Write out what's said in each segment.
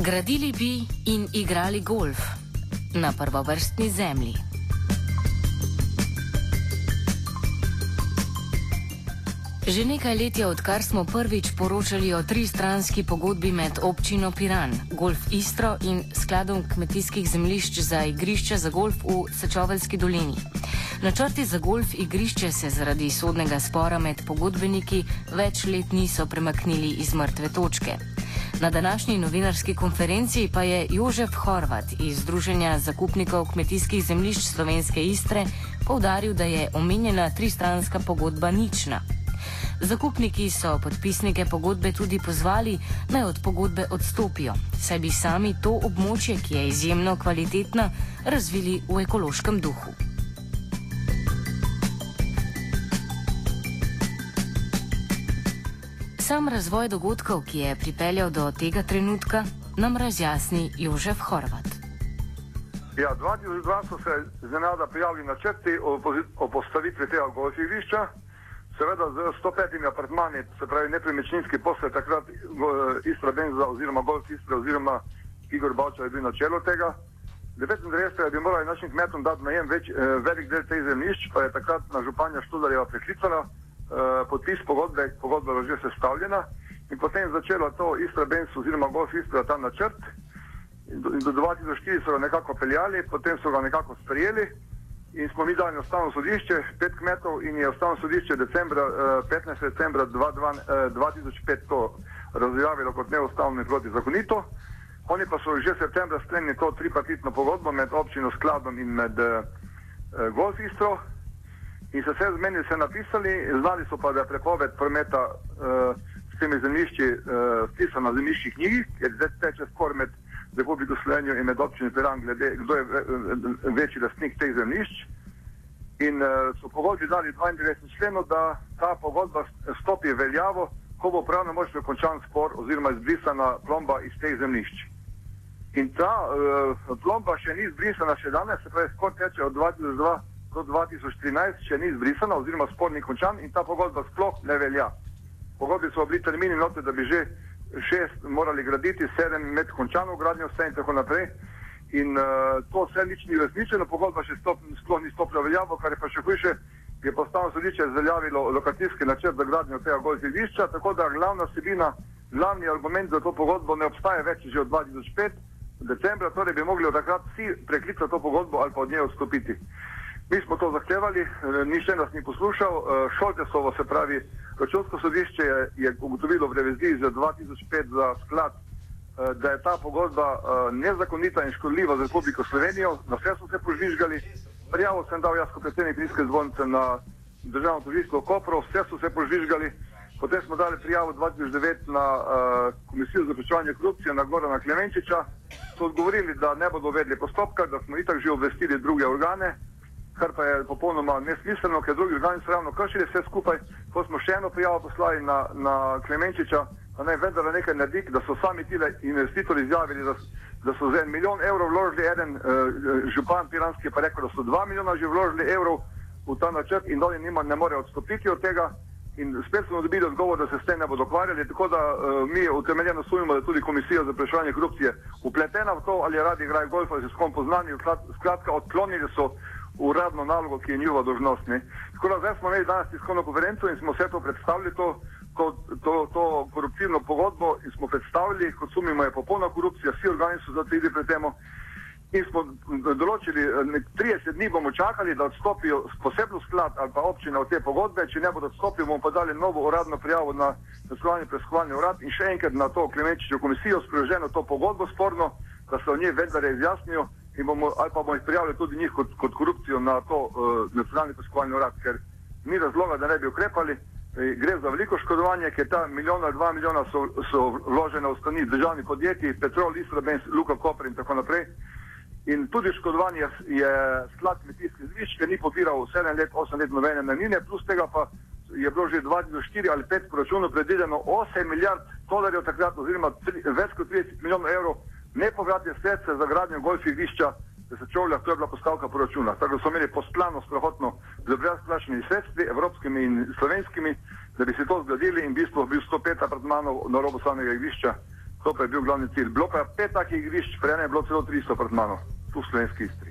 Gradili bi in igrali golf na prvovrstni zemlji. Že nekaj let je, odkar smo prvič poročali o tristranski pogodbi med občino Piran, Golf Istro in skladom kmetijskih zemljišč za igrišče za golf v Sečoveljski dolini. Načrti za golf igrišče se zaradi sodnega spora med pogodbeniki več let niso premaknili iz mrtve točke. Na današnji novinarski konferenci pa je Jožef Horvat iz Združenja zakupnikov kmetijskih zemljišč Slovenske Istre povdaril, da je omenjena tristranska pogodba nična. Zakupniki so podpisnike pogodbe tudi pozvali, naj od pogodbe odstopijo, saj bi sami to območje, ki je izjemno kvalitetno, razvili v ekološkem duhu. Sam razvoj dogodkov, ki je pripeljal do tega trenutka, nam razjasni Jožef Horvat. Ja, 2002 so se iznenada prijavili načrti o, o postavitvi tega golf igrišča, seveda z 105 apartmani, se pravi nepremičninski posel, takrat Istra Benza oziroma Golf Istra oziroma Igor Bavča je bil na čelu tega. 99. bi morali našim kmetom dati najem več, eh, velik del teh zemljišč, pa je takrat na županja Študarjeva preklicala podpis pogodbe, pogodba je že sestavljena in potem začela to Istra Benza oziroma Golf Istra ta načrt. Do, do 2004 so ga nekako peljali, potem so ga nekako sprejeli in smo mi dali na ustavno sodišče, pet kmetov in je ustavno sodišče decembra, 15. Eh, decembra 2005 eh, to razjavilo kot neustavno in protizakonito. Oni pa so že septembra sklenili to tripartitno pogodbo med občino Skladom in med uh, Golf Istro in se vse zmeni se napisali, znali so pa, da je prepoved prometa uh, s temi zemljišči vpisana uh, na zemljiščih knjigi, ker zdaj teče spor med Republiko Slovenijo in med občino Piran, glede kdo je večji lastnik teh zemljišč. In uh, so pogodbi dali 92 členov, da ta pogodba stopi veljavo, ko bo pravno močno končan spor oziroma izbrisana plomba iz teh zemljišč. In ta uh, plomba še ni izbrisana še danes, se pravi, spor teče od 2002 do 2013, še ni izbrisana oziroma spor ni končan in ta pogodba sploh ne velja. Pogodbi so bili termini note, da bi že šest morali graditi, sedem imeti končano gradnjo, vse in tako naprej. In uh, to vse nič ni resničeno, pogodba še stop, sploh ni stopila veljavo, kar je pa še hujše, je postavno sodišče izveljavilo lokacijski načrt za gradnjo tega golf igrišča, tako da glavna vsebina, glavni argument za to pogodbo ne obstaja več že od 2005 decembra, torej bi mogli od takrat vsi preklicati to pogodbo ali pa od nje odstopiti. Mi smo to zahtevali, eh, nišče nas ni poslušal, eh, Šoltesovo se pravi, računsko sodišče je, je ugotovilo v reviziji za 2005 za sklad, eh, da je ta pogodba nezakonita in škodljiva za Republiko Slovenijo, na vse so se požvižgali, prijavo sem dal jaz kot predsednik Rijske zvonice na državno tožilstvo Kopro, vse so se požvižgali, potem smo dali prijavo 2009 na uh, Komisijo za prečevanje korupcije na Gorana Klemenčiča, so odgovorili, da ne bodo vedli postopka, da smo itak že obvestili druge organe, kar pa je popolnoma nesmiselno, ker drugi organi so ravno kršili vse skupaj. Ko smo še eno prijavo poslali na, na Klemenčiča, da naj vendar nekaj naredi, da so sami ti investitorji izjavili, da, da so za en milijon evrov vložili, eden uh, župan Piranski pa rekel, da so dva milijona že vložili evrov v ta načrt in oni nima ne more odstopiti od tega. In spet smo dobili odgovor, da se s tem ne bodo ukvarjali, tako da uh, mi utemeljeno sumimo, da je tudi komisija za prešanje korupcije upletena v to, ali radi igrajo golf ali se s kom poznani. Skratka, odklonili so uradno nalogo, ki je njihova dožnost. Tako da zdaj smo imeli danes tiskovno konferenco in smo vse to predstavili, to, to, to, to koruptivno pogodbo in smo predstavili, kot sumimo je popolna korupcija, vsi organi so zatridi pred temo. In smo določili, 30 dni bomo čakali, da odstopijo posebno sklad ali pa občina od te pogodbe, če ne bodo odstopili, bomo pa dali novo uradno prijavo na nacionalni preiskovalni urad in še enkrat na to Klemenčičevo komisijo sproženo to pogodbo sporno, da se o njej vendar izjasnijo bomo, ali pa bomo jih prijavili tudi njih kot, kot korupcijo na to uh, nacionalni preiskovalni urad, ker ni razloga, da ne bi ukrepali. Gre za veliko škodovanje, ker ta milijona, dva milijona so, so vložene v strani državnih podjetij, Petrol, Istrabens, Luka Koper in tako naprej. In tudi škodovanje je sklad kmetijskih zvišč, ker ni pobiral 7 let, 8 let nobene najnine, plus tega pa je bilo že 24 ali 5 proračunov predvideno 8 milijard dolarjev takrat, oziroma tri, več kot 30 milijonov evrov nepovratne sredstva za gradnjo golf igrišča, da se čovlja, to je bila postavka proračuna. Tako so imeli posplano strahotno z brezplačnimi sredstvi, evropskimi in slovenskimi, da bi se to zgradili in v bistvu bil 105 apartmanov na robu samega igrišča To pa je bil glavni cilj. Bilo pa je pet takih igrišč, prej je bilo celo 300 pred mano, tu v slovenski istri.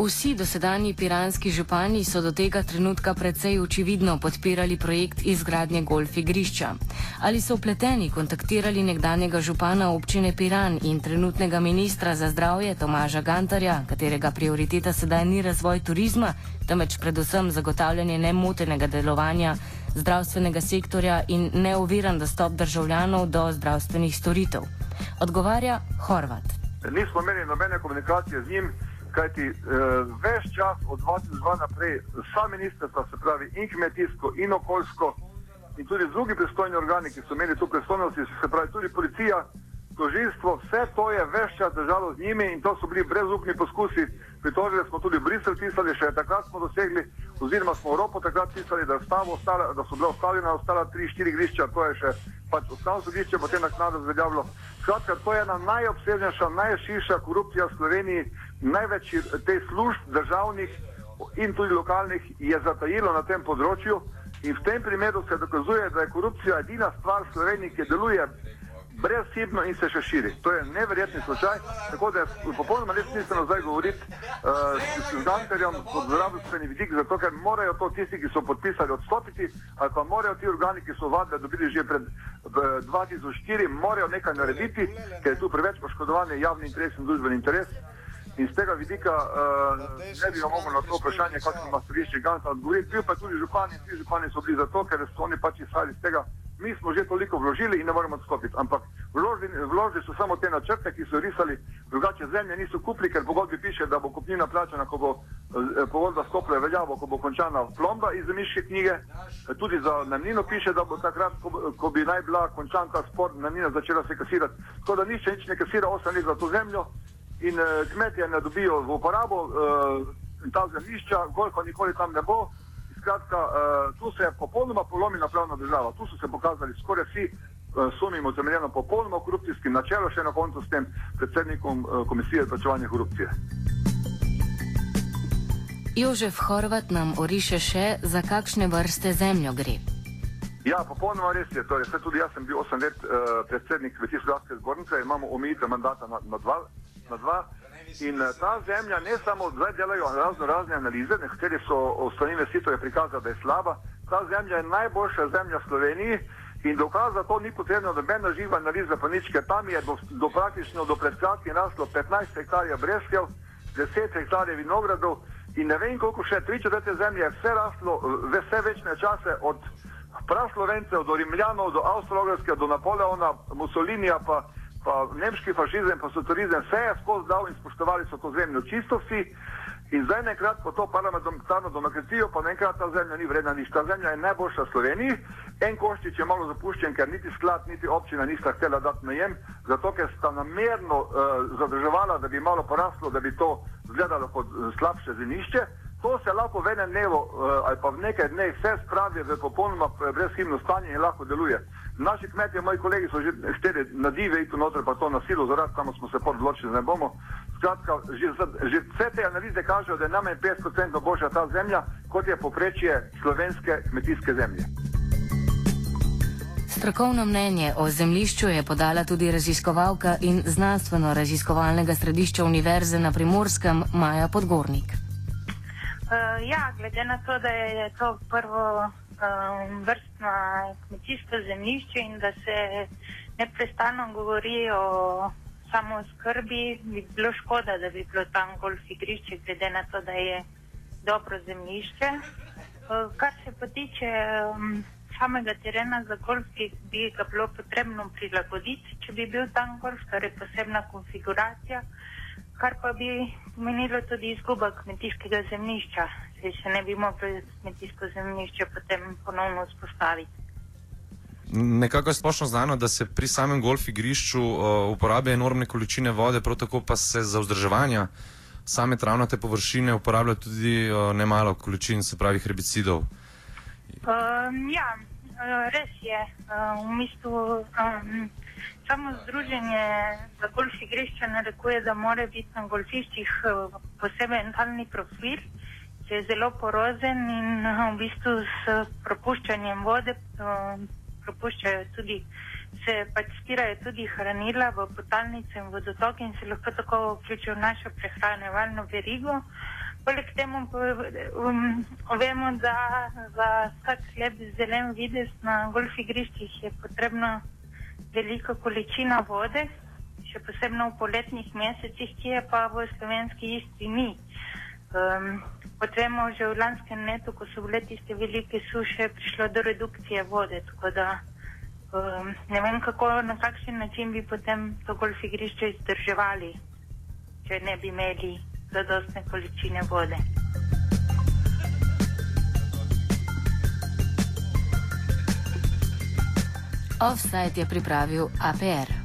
Vsi dosedanji piranski župani so do tega trenutka precej očividno podpirali projekt izgradnje golf igrišča. Ali so vpleteni kontaktirali nekdanjega župana občine Piran in trenutnega ministra za zdravje Tomaža Gantarja, katerega prioriteta sedaj ni razvoj turizma, temveč predvsem zagotavljanje nemotenega delovanja zdravstvenega sektorja in neoviran dostop državljanov do zdravstvenih storitev? Odgovarja Horvat. Nismo imeli nobene komunikacije z njim kajti uh, ves čas od 2002 naprej, vsa ministrstva, se pravi in kmetijsko, in okoljsko, in tudi drugi pristojni organi, ki so imeli tu pristojnosti, se pravi tudi policija, tožilstvo, vse to je ves čas držalo z njimi in to so bili brezupni poskusi. Pritožili smo tudi Brisel pisali, še takrat smo dosegli, oziroma smo Evropo takrat pisali, da, ostala, da so bila ostavljena ostala tri, štiri grišča, to je še pač ustavno sodišče, potem naknadno zveljavilo. Skratka, to je ena najobsežnejša, najširša korupcija v Sloveniji, največ teh služb državnih in tudi lokalnih je zatajilo na tem področju in v tem primeru se dokazuje, da je korupcija edina stvar v Sloveniji, ki deluje brezhibno in se še širi. To je neverjetni slučaj, tako da je popolnoma nesmiselno zdaj govoriti uh, s Ganterjem kot zdravstveni vidik, zato ker morajo to tisti, ki so podpisali, odstopiti, ali pa morajo ti organi, ki so vadbe dobili že pred uh, 2004, morajo nekaj narediti, ker je tu preveč poškodovanje javni interes in družbeni interes. In z tega vidika uh, ne bi mogel na to vprašanje, kako ima stališče Gansa odgovoriti. Bil pa tudi župani, vsi župani so bili zato, ker so oni pač izhajali iz tega, mi smo že toliko vložili in ne moremo odstopiti. Ampak vložili, vložili so samo te načrte, ki so risali, drugače zemlje niso kupili, ker pogodbi piše, da bo kupnina plačana, ko bo eh, pogodba stopila veljavo, ko bo končana plomba iz zemljiške knjige. Tudi za namnino piše, da bo takrat, ko, ko bi naj bila končan ta spor, namnina začela se kasirati. Tako da nišče nič ne kasira, osem let za to zemljo in uh, kmetje ne dobijo v uporabo uh, ta zemljišča, goljko nikoli tam ne bo skratka, uh, tu se je popolnoma polomila pravna država. Tu so se pokazali skoraj vsi uh, sumi utemeljeno popolnoma korupcijskim načelom, še na koncu s tem predsednikom uh, Komisije za plačevanje korupcije. Jožef Horvat nam oriše še, za kakšne vrste zemljo gre. Ja, popolnoma res je. Torej, tudi jaz sem bil 8 let uh, predsednik Kmetijsko-gradske zbornice, imamo omejitev mandata na, na dva. Na dva. In eh, ta zemlja ne samo zdaj delajo razno razne analize, nekateri so ostali investitorji prikazali, da je slaba, ta zemlja je najboljša zemlja v Sloveniji in dokaz za to ni potrebno, da mena živa analiza pa nič, ker tam je do, do praktično do predkratki raslo 15 hektarjev brezkev, 10 hektarjev vinogradov in ne vem koliko še, tri četrte zemlje je vse raslo, vse večne čase od praslovencev do Rimljanov, do Avstralske, do Napoleona, Mussolinija pa pa nemški fašizem, pa socializem, vse je skozi dal in spoštovali so to zemljo čisto vsi. In zdaj nekrat po to parlamentarno demokracijo, pa nekrat ta zemlja ni vredna nič. Ta zemlja je najboljša v Sloveniji. En koščič je malo zapuščen, ker niti sklad, niti občina nista htela dati najem, zato ker sta namerno uh, zadrževala, da bi malo poraslo, da bi to izgledalo kot uh, slabše zinišče. To se lahko v enem dnevu uh, ali pa v nekaj dneh vse spravi v popolnoma brezhibno stanje in lahko deluje. Naši kmetje, moji kolegi so že štiri nadive in tu noter pa to na silo, zaradi tamo smo se podločili, ne bomo. Skratka, že, že vse te analize kažejo, da je najmanj 50% boljša ta zemlja, kot je poprečje slovenske kmetijske zemlje. Strokovno mnenje o zemljišču je podala tudi raziskovalka in znanstveno raziskovalnega središča Univerze na Primorskem Maja Podgornik. Uh, ja, glede na to, da je to prvo um, vrstno kmetijsko zemljišče in da se neprestano govori o samo skrbi, bi bilo škoda, da bi bilo tam golf igrišče, glede na to, da je dobro zemljišče. Uh, kar se pa tiče um, samega terena za golf, bi ga bilo potrebno prilagoditi, če bi bil tam golf, torej posebna konfiguracija kar pa bi pomenilo tudi izguba kmetijskega zemljišča, če se ne bi mogli kmetijsko zemljišče potem ponovno vzpostaviti. Nekako je splošno znano, da se pri samem golf igrišču uh, uporabljajo enormne količine vode, prav tako pa se za vzdrževanje same travnate površine uporablja tudi uh, nemalo količin, se pravi, herbicidov. Um, ja, uh, res je. Uh, v bistvu, um, samo združenje za golf igrišča narekuje, da mora biti na golfiščih eh, poseben talni profil, ki je zelo porozen in eh, v bistvu s propuščanjem vode eh, propuščajo tudi, se pač stirajo tudi hranila v potalnice in vodotoke in se lahko tako vključijo v našo prehranevalno verigo. Poleg temu um, vemo, da za vsak hleb zelen vides na golf igriščih je potrebno velika količina vode, še posebno v poletnih mesecih, ki je pa v slovenski isti ni. Um, kot vemo, že v lanskem letu, ko so bile tiste velike suše, prišlo do redukcije vode. Tako da um, ne vem, kako, na kakšen način bi potem to golf igrišče izdrževali, če ne bi imeli zadostne količine vode. Offside je pripravil APR.